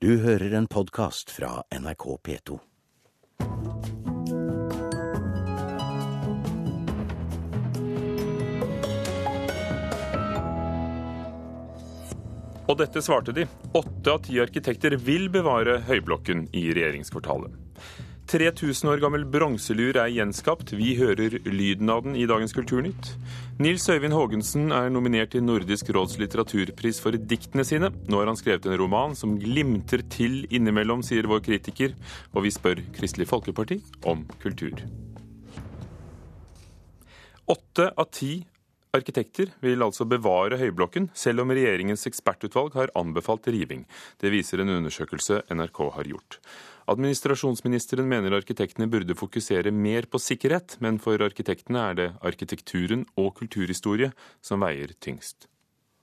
Du hører en podkast fra NRK P2. Og dette svarte de. Åtte av ti arkitekter vil bevare Høyblokken i regjeringskvartalet. 3000 år gammel bronselur er gjenskapt. Vi hører lyden av den i dagens Kulturnytt. Nils Øyvind Haagensen er nominert til Nordisk råds litteraturpris for diktene sine. Nå har han skrevet en roman som glimter til innimellom, sier vår kritiker. Og vi spør Kristelig Folkeparti om kultur. Åtte av ti arkitekter vil altså bevare Høyblokken, selv om regjeringens ekspertutvalg har anbefalt riving. Det viser en undersøkelse NRK har gjort. Administrasjonsministeren mener arkitektene burde fokusere mer på sikkerhet, men for arkitektene er det arkitekturen og kulturhistorie som veier tyngst.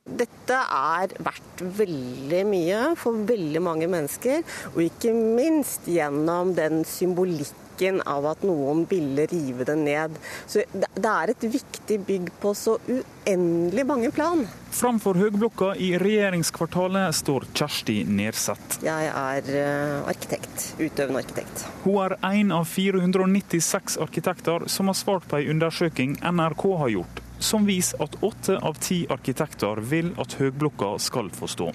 Dette er verdt veldig mye for veldig mange mennesker, og ikke minst gjennom den symbolikken av at noen ville rive det ned. Så det er et viktig bygg på så uendelig mange plan. Framfor høgblokka i regjeringskvartalet står Kjersti Nerseth. Jeg er eh, arkitekt. Utøvende arkitekt. Hun er en av 496 arkitekter som har svart på en undersøking NRK har gjort som viser at åtte av ti arkitekter vil at høgblokka skal få stå.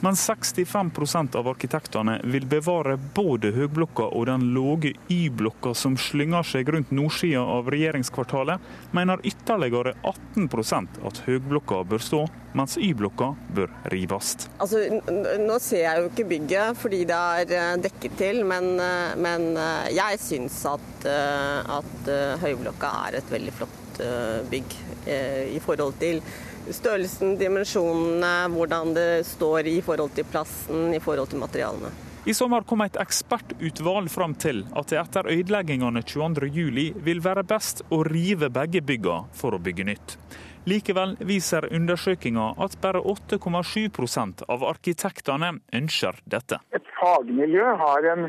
Men 65% av arkitektene vil bevare både høgblokka og den låge Y-blokka som slynger seg rundt nordsida av regjeringskvartalet, mener ytterligere 18% at høgblokka bør stå, mens Y-blokka bør rives. Altså, nå ser jeg jo ikke bygget fordi det er eh, dekket til, men, eh, men eh, jeg syns at, at høyblokka er et veldig flott bygg i forhold til størrelsen, dimensjonene, hvordan det står i forhold til plassen, i forhold til materialene. I sommer kom et ekspertutvalg fram til at det etter ødeleggingene 22.07 vil være best å rive begge byggene for å bygge nytt. Likevel viser undersøkelsen at bare 8,7% av arkitektene ønsker dette. Et fagmiljø har en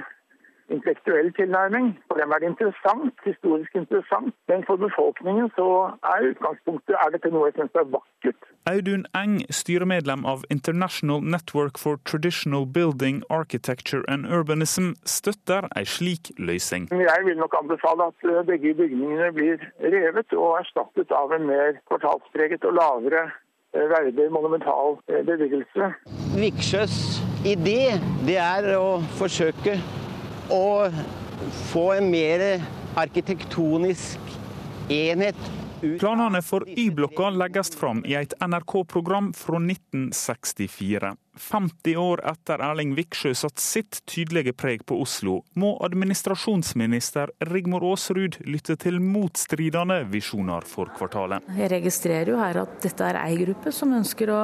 intellektuell tilnærming. For dem er det interessant, historisk interessant. Men for befolkningen så er utgangspunktet er dette noe jeg syns er vakkert. Audun Eng, styremedlem av International Network for Traditional Building, Architecture and Urbanism, støtter ei slik løsning. Jeg vil nok anbefale at eh, begge bygningene blir revet og erstattet av en mer kvartalspreget og lavere eh, verdig monumental eh, bebyggelse. Viksjøs idé det er å forsøke å få en mer arkitektonisk enhet Planene for Y-blokka legges fram i et NRK-program fra 1964. 50 år etter Erling Viksjø satt sitt tydelige preg på Oslo, må administrasjonsminister Rigmor Aasrud lytte til motstridende visjoner for kvartalet. Jeg registrerer jo her at dette er ei gruppe som ønsker å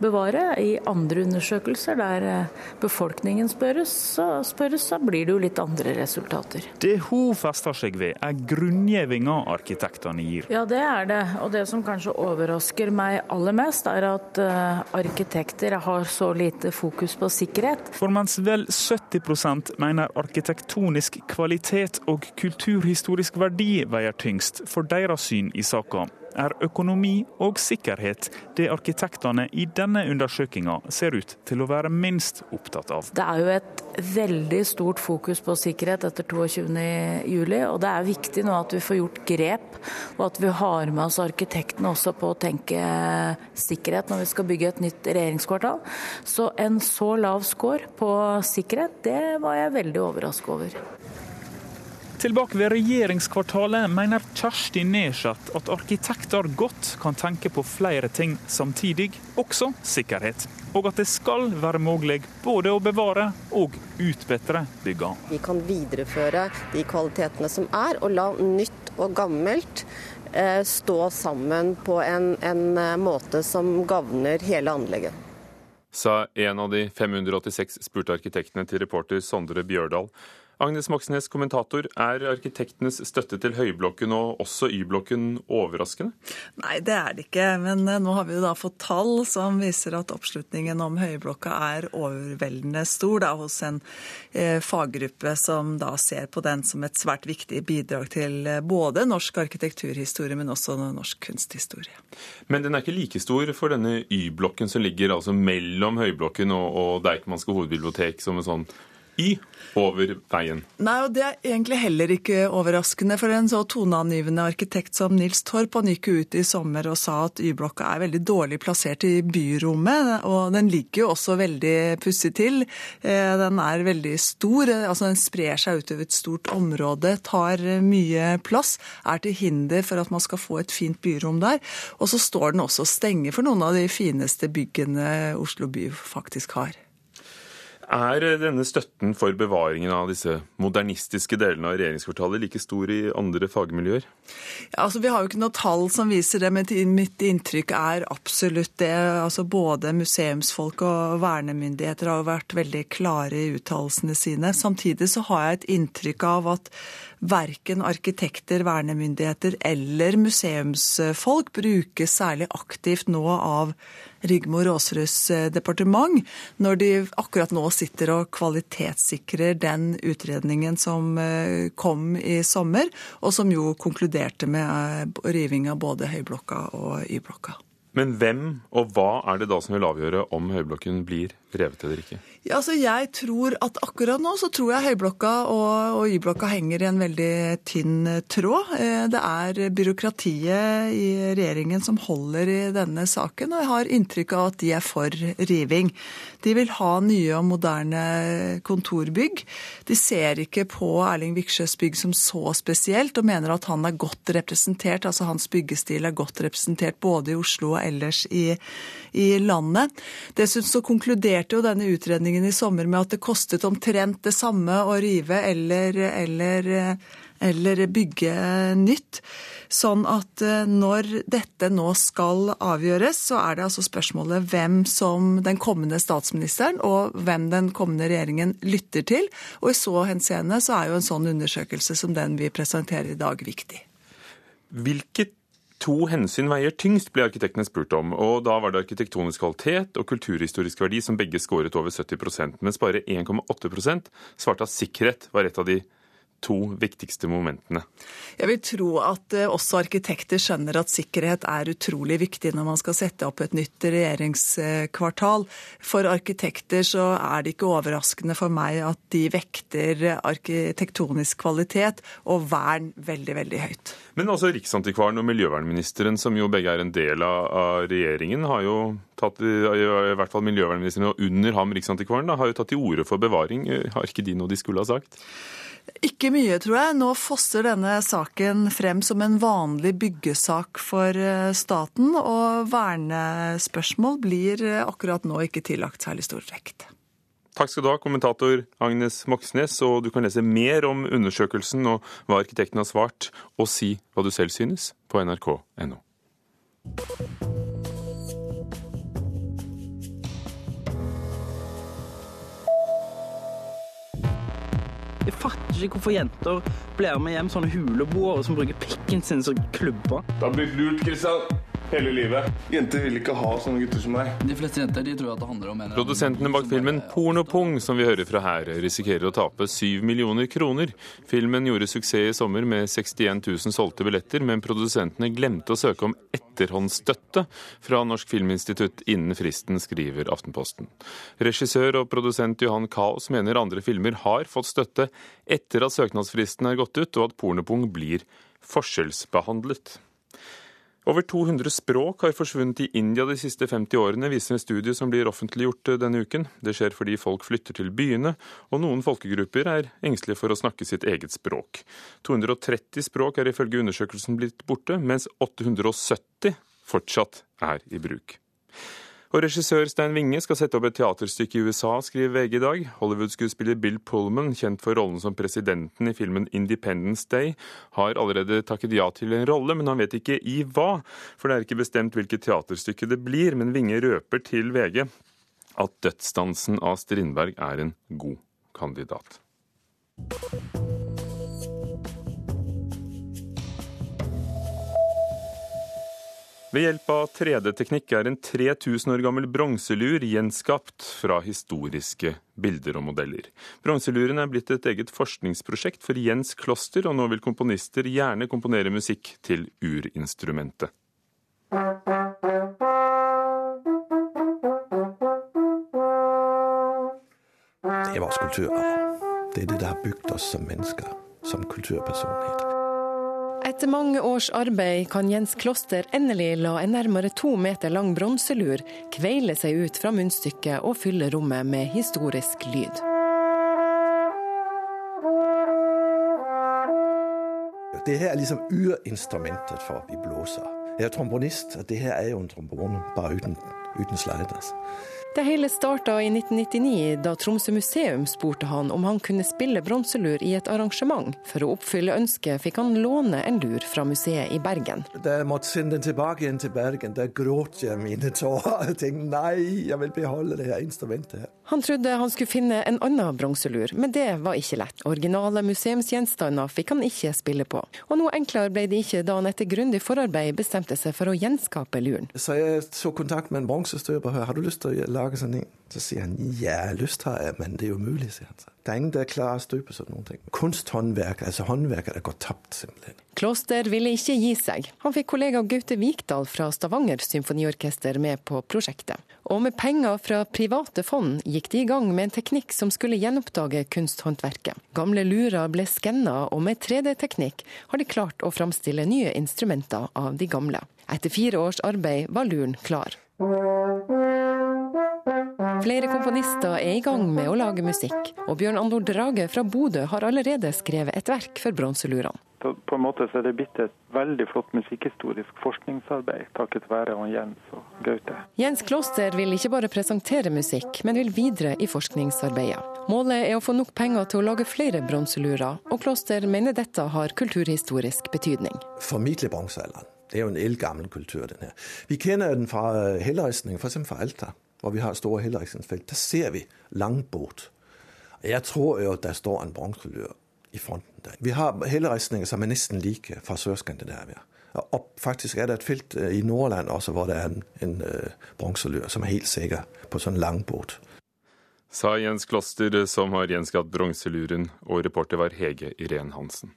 bevare. I andre undersøkelser der eh, befolkningen spørres, så, spørres, så blir det jo litt andre resultater. Det hun fester seg ved, er grunngjevinga arkitektene gir. Ja, det er det. Og det som kanskje overrasker meg aller mest, er at uh, arkitekter har så lite fokus på sikkerhet. For mens vel 70% mener arkitektonisk kvalitet og kulturhistorisk verdi veier tyngst for deres syn i saka, er økonomi og sikkerhet det arkitektene i denne undersøkinga ser ut til å være minst opptatt av. Det er jo et veldig stort fokus på sikkerhet etter 22.07, og det er viktig nå at vi får gjort grep, og at vi har med oss arkitektene også på å tenke sikkerhet når vi skal bygge et nytt regjeringskvartal. Så en så lav score på sikkerhet, det var jeg veldig overrasket over. Tilbake ved regjeringskvartalet mener Kjersti Nesjat at arkitekter godt kan tenke på flere ting samtidig, også sikkerhet. Og at det skal være mulig både å bevare og utbedre byggene. Vi kan videreføre de kvalitetene som er, og la nytt og gammelt eh, stå sammen på en, en eh, måte som gagner hele anlegget. Sa en av de 586 spurte arkitektene til reporter Sondre Bjørdal. Agnes Moxnes, kommentator. Er arkitektenes støtte til Høyblokken og også Y-blokken overraskende? Nei, det er det ikke. Men eh, nå har vi jo da fått tall som viser at oppslutningen om Høyblokka er overveldende stor da, hos en eh, faggruppe som da ser på den som et svært viktig bidrag til eh, både norsk arkitekturhistorie, men også norsk kunsthistorie. Men den er ikke like stor for denne Y-blokken som ligger altså mellom Høyblokken og, og Deichmanske hovedbibliotek som en sånn Y over veien. Nei, og det er egentlig heller ikke overraskende. For en så toneangivende arkitekt som Nils Torp han gikk ut i sommer og sa at Y-blokka er veldig dårlig plassert i byrommet. Og den ligger jo også veldig pussig til. Eh, den er veldig stor, altså den sprer seg utover et stort område, tar mye plass, er til hinder for at man skal få et fint byrom der. Og så står den også og stenger for noen av de fineste byggene Oslo by faktisk har. Er denne støtten for bevaringen av disse modernistiske delene av regjeringskvartalet like stor i andre fagmiljøer? Ja, altså, vi har jo ikke noe tall som viser det, men mitt inntrykk er absolutt det. Altså, både museumsfolk og vernemyndigheter har vært veldig klare i uttalelsene sine. Samtidig så har jeg et inntrykk av at verken arkitekter, vernemyndigheter eller museumsfolk brukes særlig aktivt nå av Rigmor Aasruds eh, departement, når de akkurat nå sitter og kvalitetssikrer den utredningen som eh, kom i sommer, og som jo konkluderte med eh, riving av både Høyblokka og Y-blokka. Men hvem og hva er det da som vil avgjøre om Høyblokken blir revet eller ikke? Ja, altså jeg tror at Akkurat nå så tror jeg Høyblokka og, og Y-blokka henger i en veldig tynn tråd. Eh, det er byråkratiet i regjeringen som holder i denne saken, og jeg har inntrykk av at de er for riving. De vil ha nye og moderne kontorbygg. De ser ikke på Erling Viksjøs bygg som så spesielt, og mener at han er godt representert, altså hans byggestil er godt representert både i Oslo og ellers i, i landet. Dessuten så konkluderte jo denne utredningen i sommer med at det kostet omtrent det samme å rive eller, eller, eller bygge nytt. Sånn at eh, når dette nå skal avgjøres, så er det altså spørsmålet hvem som den kommende statsministeren og hvem den kommende regjeringen lytter til. Og i så henseende så er jo en sånn undersøkelse som den vi presenterer i dag, viktig. Hvilket To hensyn veier tyngst, ble arkitektene spurt om. og Da var det arkitektonisk kvalitet og kulturhistorisk verdi som begge skåret over 70% mens bare 1,8% svarte at sikkerhet var et av de to viktigste momentene? Jeg vil tro at eh, også arkitekter skjønner at sikkerhet er utrolig viktig når man skal sette opp et nytt regjeringskvartal. For arkitekter så er det ikke overraskende for meg at de vekter arkitektonisk kvalitet og vern veldig, veldig høyt. Men også Riksantikvaren og miljøvernministeren, som jo begge er en del av regjeringen, har jo tatt, i hvert fall miljøvernministeren og under ham Riksantikvaren, har jo tatt til orde for bevaring. Har ikke de noe de skulle ha sagt? Ikke mye, tror jeg. Nå fosser denne saken frem som en vanlig byggesak for eh, staten, og vernespørsmål blir eh, akkurat nå ikke tillagt særlig stor vekt. Takk skal du ha, kommentator Agnes Moxnes, og du kan lese mer om undersøkelsen og hva arkitekten har svart, og si hva du selv synes, på nrk.no. Jeg fatter ikke hvorfor jenter blir med hjem sånne huleboere som bruker pikken sin som klubber. Det har blitt lurt, Kristian. Hele livet. Jenter vil ikke ha sånne gutter som meg. De fleste jenter de tror at det handler om en Produsentene bak filmen Pornopung, som vi hører fra her, risikerer å tape 7 millioner kroner. Filmen gjorde suksess i sommer med 61 000 solgte billetter, men produsentene glemte å søke om etterhåndsstøtte fra Norsk Filminstitutt innen fristen, skriver Aftenposten. Regissør og produsent Johan Kaos mener andre filmer har fått støtte etter at søknadsfristen er gått ut, og at Pornopung blir forskjellsbehandlet. Over 200 språk har forsvunnet i India de siste 50 årene, viser en studie som blir offentliggjort eh, denne uken. Det skjer fordi folk flytter til byene, og noen folkegrupper er engstelige for å snakke sitt eget språk. 230 språk er ifølge undersøkelsen blitt borte, mens 870 fortsatt er i bruk. Og regissør Stein Winge skal sette opp et teaterstykke i USA, skriver VG i dag. Hollywood-skuespiller Bill Pullman, kjent for rollen som presidenten i filmen Independence Day, har allerede takket ja til en rolle, men han vet ikke i hva. For det er ikke bestemt hvilket teaterstykke det blir, men Winge røper til VG at dødsdansen av Strindberg er en god kandidat. Ved hjelp av 3D-teknikk er en 3000 år gammel bronselur gjenskapt fra historiske bilder og modeller. Bronseluren er blitt et eget forskningsprosjekt for Jens Kloster, og nå vil komponister gjerne komponere musikk til urinstrumentet. Det er skulpturer. Det er det, der har bygd oss som mennesker, som kulturpersonlighet. Etter mange års arbeid kan Jens Kloster endelig la en nærmere to meter lang bronselur kveile seg ut fra munnstykket og fylle rommet med historisk lyd. Det her er liksom urinstrumentet for vi blåser. Jeg er trombonist, det her er jo en trombone, bare uten, uten sliders. Det hele starta i 1999, da Tromsø museum spurte han om han kunne spille bronselur i et arrangement. For å oppfylle ønsket fikk han låne en lur fra museet i Bergen. Da jeg måtte sende den tilbake igjen til Bergen, da gråt jeg mine tårer. Jeg tenkte nei, jeg vil beholde det her instrumentet. her. Han trodde han skulle finne en annen bronselur, men det var ikke lett. Originale museumsgjenstander fikk han ikke spille på. Og noe enklere ble det ikke da han etter grundig forarbeid bestemte seg for å gjenskape luren. Så jeg så kontakt med en bronsestøper. Har du lyst til å lage sånn en? Så sier han ja, lyst har jeg, men det er umulig, sier han. så. Det er ingen der klarer å støpe sånn noen ting. Kunsthåndverk, altså håndverket, det går tapt, simpelthen. Kloster ville ikke gi seg. Han fikk kollega Gaute Vikdal fra Stavanger symfoniorkester med på prosjektet. Og med penger fra private fond gikk de i gang med en teknikk som skulle gjenoppdage kunsthåndverket. Gamle lurer ble skanna, og med 3D-teknikk har de klart å framstille nye instrumenter av de gamle. Etter fire års arbeid var luren klar. Flere komponister er i gang med å lage musikk, og Bjørn Andor Drage fra Bodø har allerede skrevet et verk for bronselurene. På, på en måte så er det blitt et veldig flott musikkhistorisk forskningsarbeid takket være Jens og Gaute. Jens Kloster vil ikke bare presentere musikk, men vil videre i forskningsarbeidet. Målet er å få nok penger til å lage flere bronselurer, og Kloster mener dette har kulturhistorisk betydning. Formidle bronsealderen. Det er jo en eldgammel kultur, den her. Vi kjenner den fra helleristning, f.eks. fra Alta, hvor vi har store helleristningsfelt. Der ser vi langbåt. Jeg tror jo at der står en bronselur i fronten der. Vi har helleristninger som er nesten like fra Sør-Skandinavia. Og faktisk er det et felt øh, i Nordland også hvor det er en, en bronselør bronselur som er helt sikker på sånn langbåt. Sa Jens Kloster, som har gjenskapt bronseluren, og reporter var Hege Irén Hansen.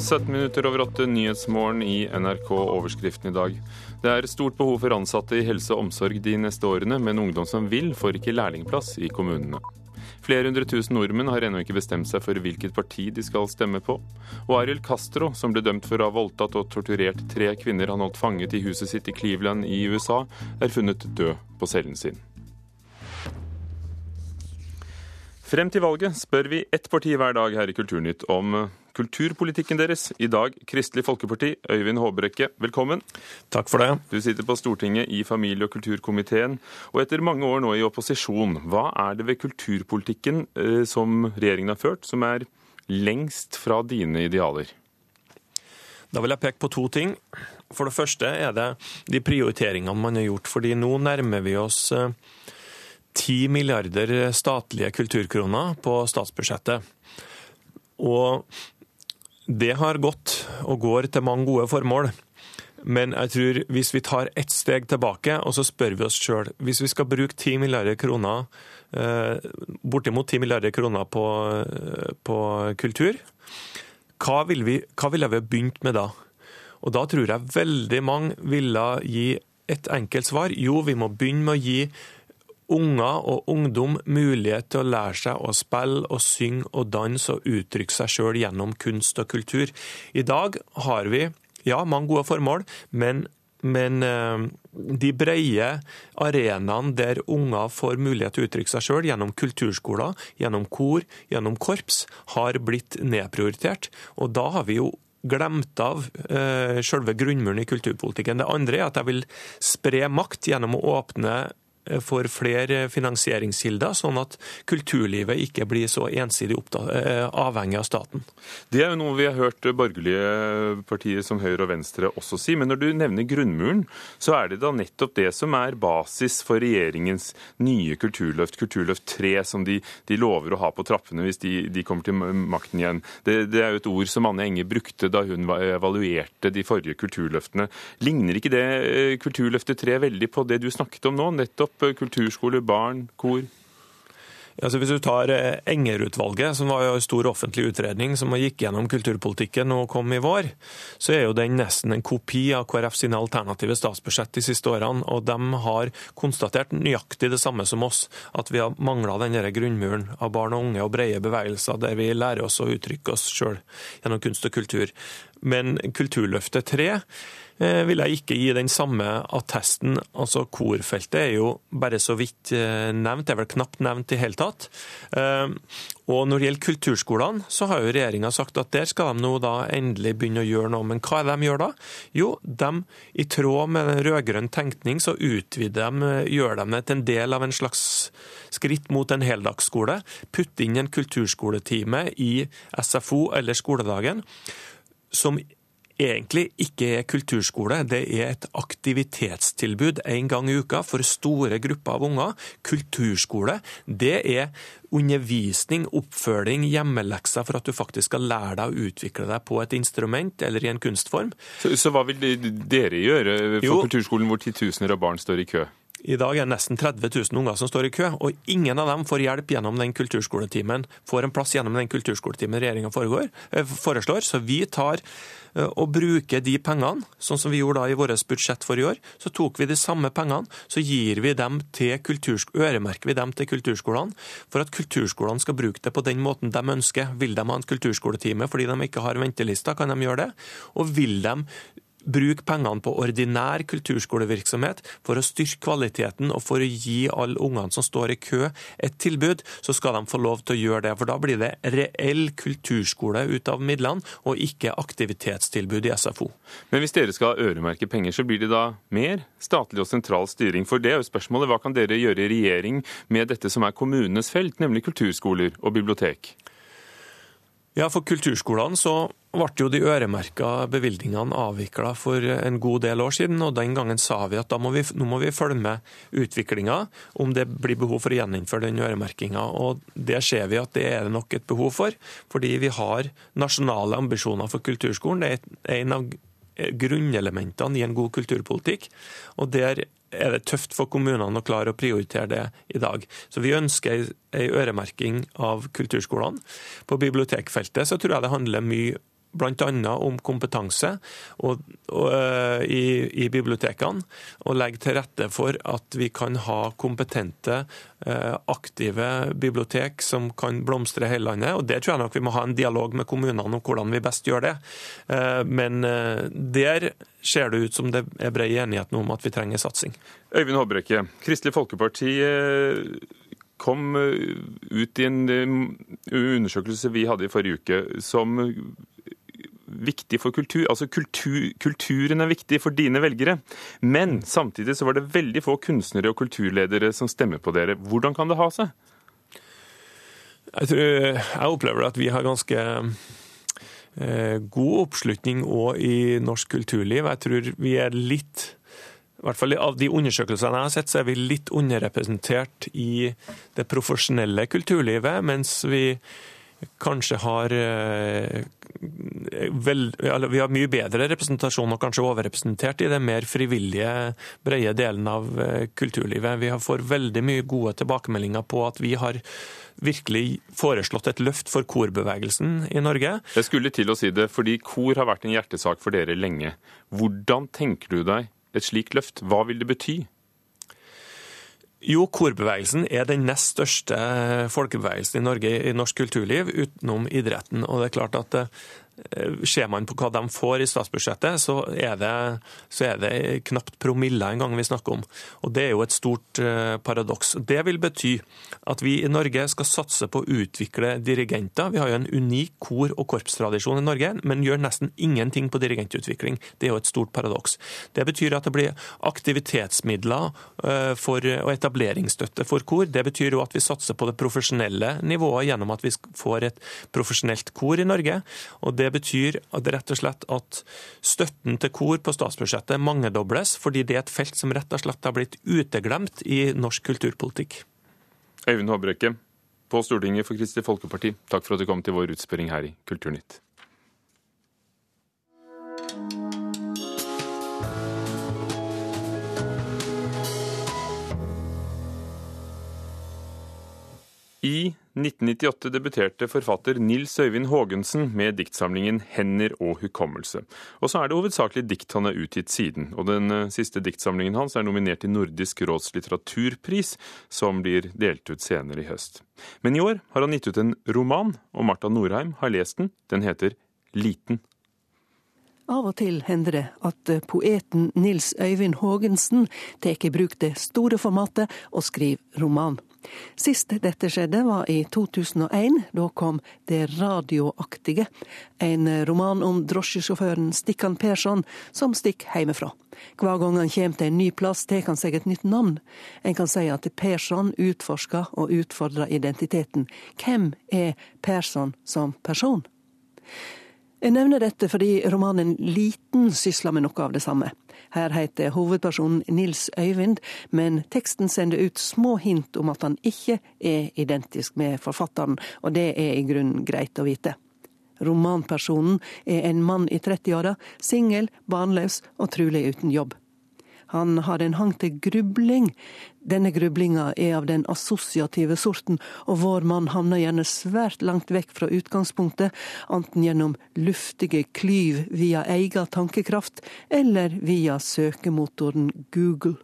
17 minutter over åtte, Nyhetsmorgen i NRK Overskriften i dag. Det er stort behov for ansatte i helse og omsorg de neste årene, men ungdom som vil, får ikke lærlingplass i kommunene. Flere hundre tusen nordmenn har ennå ikke bestemt seg for hvilket parti de skal stemme på. Og Ariel Castro, som ble dømt for å ha voldtatt og torturert tre kvinner han holdt fanget i huset sitt i Cleveland i USA, er funnet død på cellen sin. Frem til valget spør vi ett parti hver dag her i Kulturnytt om kulturpolitikken deres. I dag Kristelig Folkeparti. Øyvind Håbrekke, velkommen. Takk for det. Du sitter på Stortinget i familie- og kulturkomiteen. Og etter mange år nå i opposisjon, hva er det ved kulturpolitikken eh, som regjeringen har ført, som er lengst fra dine idealer? Da vil jeg peke på to ting. For det første er det de prioriteringene man har gjort. fordi nå nærmer vi oss 10 milliarder statlige kulturkroner på statsbudsjettet. Og det har gått og går til mange gode formål. Men jeg tror hvis vi tar ett steg tilbake og så spør vi oss sjøl Hvis vi skal bruke 10 milliarder kroner, bortimot 10 milliarder kroner på, på kultur, hva ville vi, hva ville vi begynt med da? Og da tror jeg veldig mange ville gi et enkelt svar. Jo, vi må begynne med å gi unger og ungdom mulighet til å lære seg å spille og synge og danse og uttrykke seg sjøl gjennom kunst og kultur. I dag har vi ja, mange gode formål, men, men de brede arenaene der unger får mulighet til å uttrykke seg sjøl gjennom kulturskoler, gjennom kor, gjennom korps, har blitt nedprioritert. Og da har vi jo glemt av eh, selve grunnmuren i kulturpolitikken. Det andre er at jeg vil spre makt gjennom å åpne får flere finansieringskilder, sånn at kulturlivet ikke blir så ensidig eh, avhengig av staten. Det er jo noe vi har hørt borgerlige partier som Høyre og Venstre også si. Men når du nevner grunnmuren, så er det da nettopp det som er basis for regjeringens nye kulturløft, Kulturløft 3, som de, de lover å ha på trappene hvis de, de kommer til makten igjen. Det, det, er jo et ord som Anne Enge brukte da hun evaluerte de forrige kulturløftene. Ligner ikke det eh, Kulturløftet 3 veldig på det du snakket om nå? Nettopp eh, kulturskole, barn, kor? Altså hvis du tar eh, Enger-utvalget, som var en stor offentlig utredning som gikk gjennom kulturpolitikken og kom i vår, så er jo den nesten en kopi av KrF sine alternative statsbudsjett de siste årene. Og de har konstatert nøyaktig det samme som oss, at vi har mangla den grunnmuren av barn og unge og brede bevegelser, der vi lærer oss å uttrykke oss sjøl gjennom kunst og kultur. Men Kulturløftet 3 eh, vil jeg ikke gi den samme attesten. Altså Korfeltet er jo bare så vidt eh, nevnt, det er vel knapt nevnt i hele tatt. Eh, og Når det gjelder kulturskolene, så har jo regjeringa sagt at der skal de nå da endelig begynne å gjøre noe. Men hva er det de gjør da? Jo, de, i tråd med rød-grønn tenkning, så utvider de, gjør de det til en del av en slags skritt mot en heldagsskole. Putte inn en kulturskoletime i SFO eller skoledagen som egentlig ikke er kulturskole, det er et aktivitetstilbud en gang i uka for store grupper av unger. Kulturskole det er undervisning, oppfølging, hjemmelekser for at du faktisk skal lære deg å utvikle deg på et instrument eller i en kunstform. Så, så hva vil dere gjøre for jo, kulturskolen hvor titusener av barn står i kø? I dag er det nesten 30 000 unger som står i kø, og ingen av dem får hjelp gjennom den kulturskoletimen, får en plass gjennom den kulturskoletimen regjeringa eh, foreslår. Så vi tar eh, og bruker de pengene, sånn som vi gjorde da i vårt budsjett for i år. Så tok vi de samme pengene, så gir vi dem til øremerker vi dem til kulturskolene, for at kulturskolene skal bruke det på den måten de ønsker. Vil de ha en kulturskoletime fordi de ikke har ventelister, kan de gjøre det. Og vil de bruke pengene på ordinær kulturskolevirksomhet for å styrke kvaliteten og for å gi alle ungene som står i kø, et tilbud, så skal de få lov til å gjøre det. For da blir det reell kulturskole ut av midlene, og ikke aktivitetstilbud i SFO. Men hvis dere skal øremerke penger, så blir det da mer statlig og sentral styring? For det er jo spørsmålet, hva kan dere gjøre i regjering med dette som er kommunenes felt, nemlig kulturskoler og bibliotek? Ja, For kulturskolene så ble jo de øremerka bevilgningene avvikla for en god del år siden. og Den gangen sa vi at må vi, nå må vi følge med utviklinga, om det blir behov for å gjeninnføre den øremerkinga. Og Det ser vi at det er nok et behov for, fordi vi har nasjonale ambisjoner for kulturskolen. Det er en av grunnelementene i en god kulturpolitikk. og Der er det tøft for kommunene å klare å prioritere det i dag. Så vi ønsker ei øremerking av kulturskolene. På bibliotekfeltet så tror jeg det handler mye bl.a. om kompetanse og, og, uh, i, i, bibliotekene. Og legge til rette for at vi kan ha kompetente, uh, aktive bibliotek som kan blomstre hele landet. Og Det tror jeg nok vi må ha en dialog med kommunene om hvordan vi best gjør det. Uh, men der ser det ut som det er bred enighet nå om at vi trenger satsing. Øyvind Håbrekke, Kristelig Folkeparti kom ut i en undersøkelse vi hadde i forrige uke, som viktig for kultur. Altså kultur, Kulturen er viktig for dine velgere. Men samtidig så var det veldig få kunstnere og kulturledere som stemmer på dere. Hvordan kan det ha seg? Jeg, tror, jeg opplever at vi har ganske eh, god oppslutning òg i norsk kulturliv. Jeg tror vi er litt i hvert fall Av de undersøkelsene jeg har sett, så er vi litt underrepresentert i det profesjonelle kulturlivet, mens vi kanskje har eh, vel, Vi har mye bedre representasjon og kanskje overrepresentert i den mer frivillige, brede delen av eh, kulturlivet. Vi fått veldig mye gode tilbakemeldinger på at vi har virkelig foreslått et løft for korbevegelsen i Norge. Jeg skulle til å si det, fordi kor har vært en hjertesak for dere lenge. Hvordan tenker du deg et slikt løft? Hva vil det bety? Jo, korbevegelsen er den nest største folkebevegelsen i Norge i norsk kulturliv, utenom idretten. Og det er klart at eh, ser man på hva de får i statsbudsjettet, så er det, så er det knapt promiller en gang vi snakker om. Og Det er jo et stort eh, paradoks. Det vil bety at vi i Norge skal satse på å utvikle dirigenter. Vi har jo en unik kor- og korpstradisjon i Norge, men gjør nesten ingenting på dirigentutvikling. Det er jo et stort paradoks. Det betyr at det blir aktivitetsmidler eh, for, og etableringsstøtte for kor. Det betyr jo at vi satser på det profesjonelle nivået gjennom at vi får et profesjonelt kor i Norge. og det det betyr rett og slett at støtten til kor på statsbudsjettet mangedobles, fordi det er et felt som rett og slett har blitt uteglemt i norsk kulturpolitikk. Øyvind Håbrekke på Stortinget for Kristelig Folkeparti, takk for at du kom til vår utspørring her i Kulturnytt. I 1998 debuterte forfatter Nils Øyvind Haagensen med diktsamlingen 'Hender og hukommelse'. Og så er det hovedsakelig dikt han har utgitt siden, og den eh, siste diktsamlingen hans er nominert til Nordisk råds litteraturpris, som blir delt ut senere i høst. Men i år har han gitt ut en roman, og Marta Norheim har lest den. Den heter Liten. Av og til hender det at eh, poeten Nils Øyvind Haagensen tar i bruk det store formatet og skriver roman. Sist dette skjedde, var i 2001. Da kom Det radioaktige, en roman om drosjesjåføren Stikkan Persson som stikker hjemmefra. Hver gang han kommer til en ny plass, tar han seg et nytt navn. En kan si at Persson utforsker og utfordrer identiteten. Hvem er Persson som person? Jeg nevner dette fordi romanen Liten sysler med noe av det samme. Her heter hovedpersonen Nils Øyvind, men teksten sender ut små hint om at han ikke er identisk med forfatteren, og det er i grunnen greit å vite. Romanpersonen er en mann i 30-åra, singel, barnløs og trolig uten jobb. Han har en hang til grubling. Denne grublinga er av den assosiative sorten, og vår mann havner gjerne svært langt vekk fra utgangspunktet, enten gjennom luftige klyv via egen tankekraft, eller via søkemotoren Google.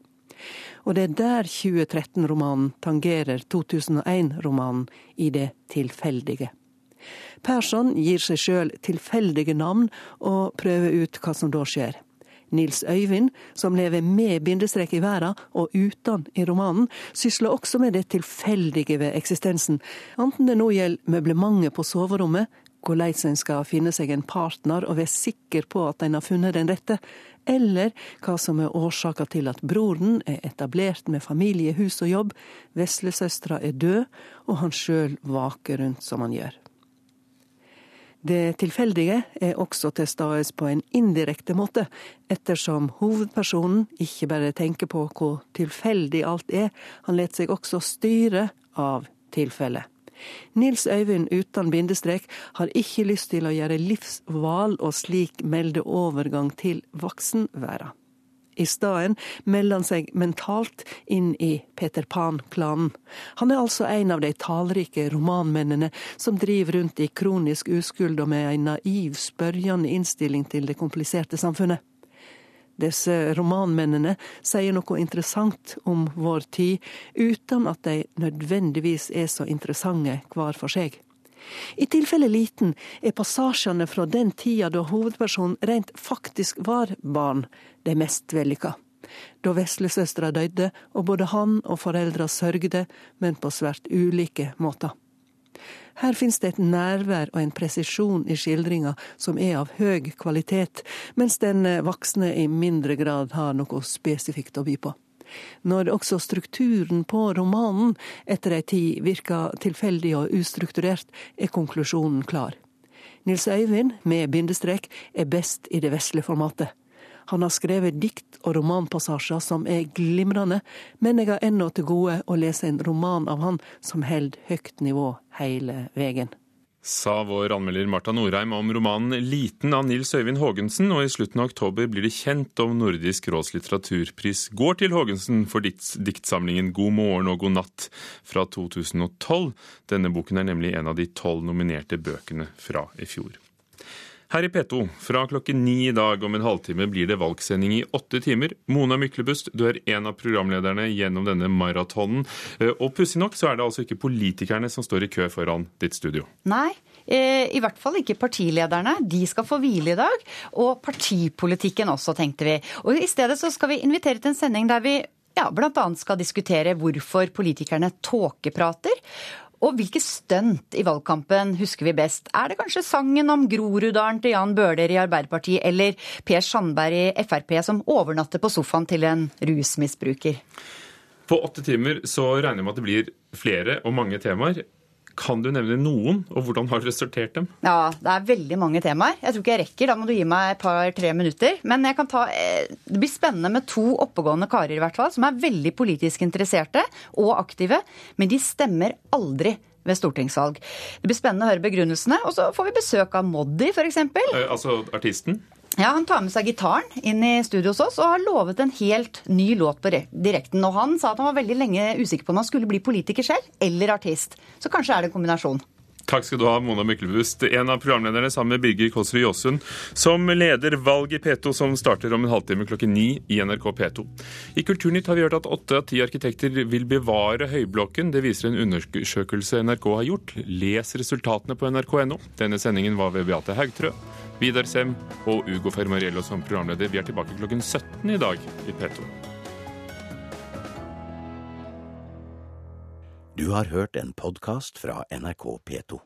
Og det er der 2013-romanen tangerer 2001-romanen i det tilfeldige. Persson gir seg sjøl tilfeldige navn og prøver ut hva som da skjer. Nils Øyvind, som lever med bindestrek i verden og uten i romanen, sysler også med det tilfeldige ved eksistensen, enten det nå gjelder møblementet på soverommet, hvordan en skal finne seg en partner og være sikker på at en har funnet den rette, eller hva som er årsaka til at broren er etablert med familie, hus og jobb, veslesøstera er død, og han sjøl vaker rundt som han gjør. Det tilfeldige er også til stede på en indirekte måte, ettersom hovedpersonen ikke bare tenker på hvor tilfeldig alt er, han lar seg også styre av tilfellet. Nils Øyvind uten bindestrek har ikke lyst til å gjøre livsval og slik melde overgang til voksenværa. I stedet melder han seg mentalt inn i Peter Pan-klanen. Han er altså en av de tallrike romanmennene som driver rundt i kronisk uskuld og med en naiv, spørjende innstilling til det kompliserte samfunnet. Disse romanmennene sier noe interessant om vår tid, uten at de nødvendigvis er så interessante hver for seg. I tilfelle liten er passasjene fra den tida da hovedpersonen rent faktisk var barn, de mest vellykka. Da veslesøstera døde, og både han og foreldra sørgde, men på svært ulike måter. Her finnes det et nærvær og en presisjon i skildringa som er av høy kvalitet, mens den voksne i mindre grad har noe spesifikt å by på. Når også strukturen på romanen etter ei tid virker tilfeldig og ustrukturert, er konklusjonen klar. Nils Øyvind, med bindestrek, er best i det vesle formatet. Han har skrevet dikt og romanpassasjer som er glimrende, men jeg har ennå til gode å lese en roman av han som holder høyt nivå hele veien sa vår anmelder Marta Norheim om romanen 'Liten' av Nils Øyvind Haagensen, og i slutten av oktober blir det kjent om Nordisk råds litteraturpris går til Haagensen for diktsamlingen 'God morgen og god natt' fra 2012. Denne boken er nemlig en av de tolv nominerte bøkene fra i fjor. Her i P2 fra klokken ni i dag om en halvtime blir det valgsending i åtte timer. Mona Myklebust, du er en av programlederne gjennom denne maratonen. Eh, og pussig nok så er det altså ikke politikerne som står i kø foran ditt studio. Nei, eh, i hvert fall ikke partilederne. De skal få hvile i dag. Og partipolitikken også, tenkte vi. Og i stedet så skal vi invitere til en sending der vi ja, bl.a. skal diskutere hvorfor politikerne tåkeprater. Og hvilke stunt i valgkampen husker vi best? Er det kanskje sangen om Groruddalen til Jan Bøhler i Arbeiderpartiet, eller Per Sandberg i Frp som overnatter på sofaen til en rusmisbruker? På åtte timer så regner jeg med at det blir flere og mange temaer. Kan du nevne noen, og hvordan har du sortert dem? Ja, det er veldig mange temaer. Jeg tror ikke jeg rekker, da må du gi meg et par-tre minutter. Men jeg kan ta, eh, det blir spennende med to oppegående karer i hvert fall, som er veldig politisk interesserte og aktive, men de stemmer aldri ved stortingsvalg. Det blir spennende å høre begrunnelsene, og så får vi besøk av Moddi f.eks. Eh, altså artisten? Ja, Han tar med seg gitaren inn i studio hos oss og har lovet en helt ny låt på direkten. Og han sa at han var veldig lenge usikker på om han skulle bli politiker selv eller artist. Så kanskje er det en kombinasjon. Takk skal du ha, Mona Myklebust, en av programlederne sammen med Birger Kåsrud Jåsund, som leder valg i P2, som starter om en halvtime klokken ni i NRK P2. I Kulturnytt har vi hørt at åtte av ti arkitekter vil bevare Høyblokken. Det viser en undersøkelse NRK har gjort. Les resultatene på nrk.no. Denne sendingen var ved Beate Haugtrø. Vidar Sem og Ugo Fermariello som programleder. Vi er tilbake klokken 17 i dag i P2. Du har hørt en podkast fra NRK P2.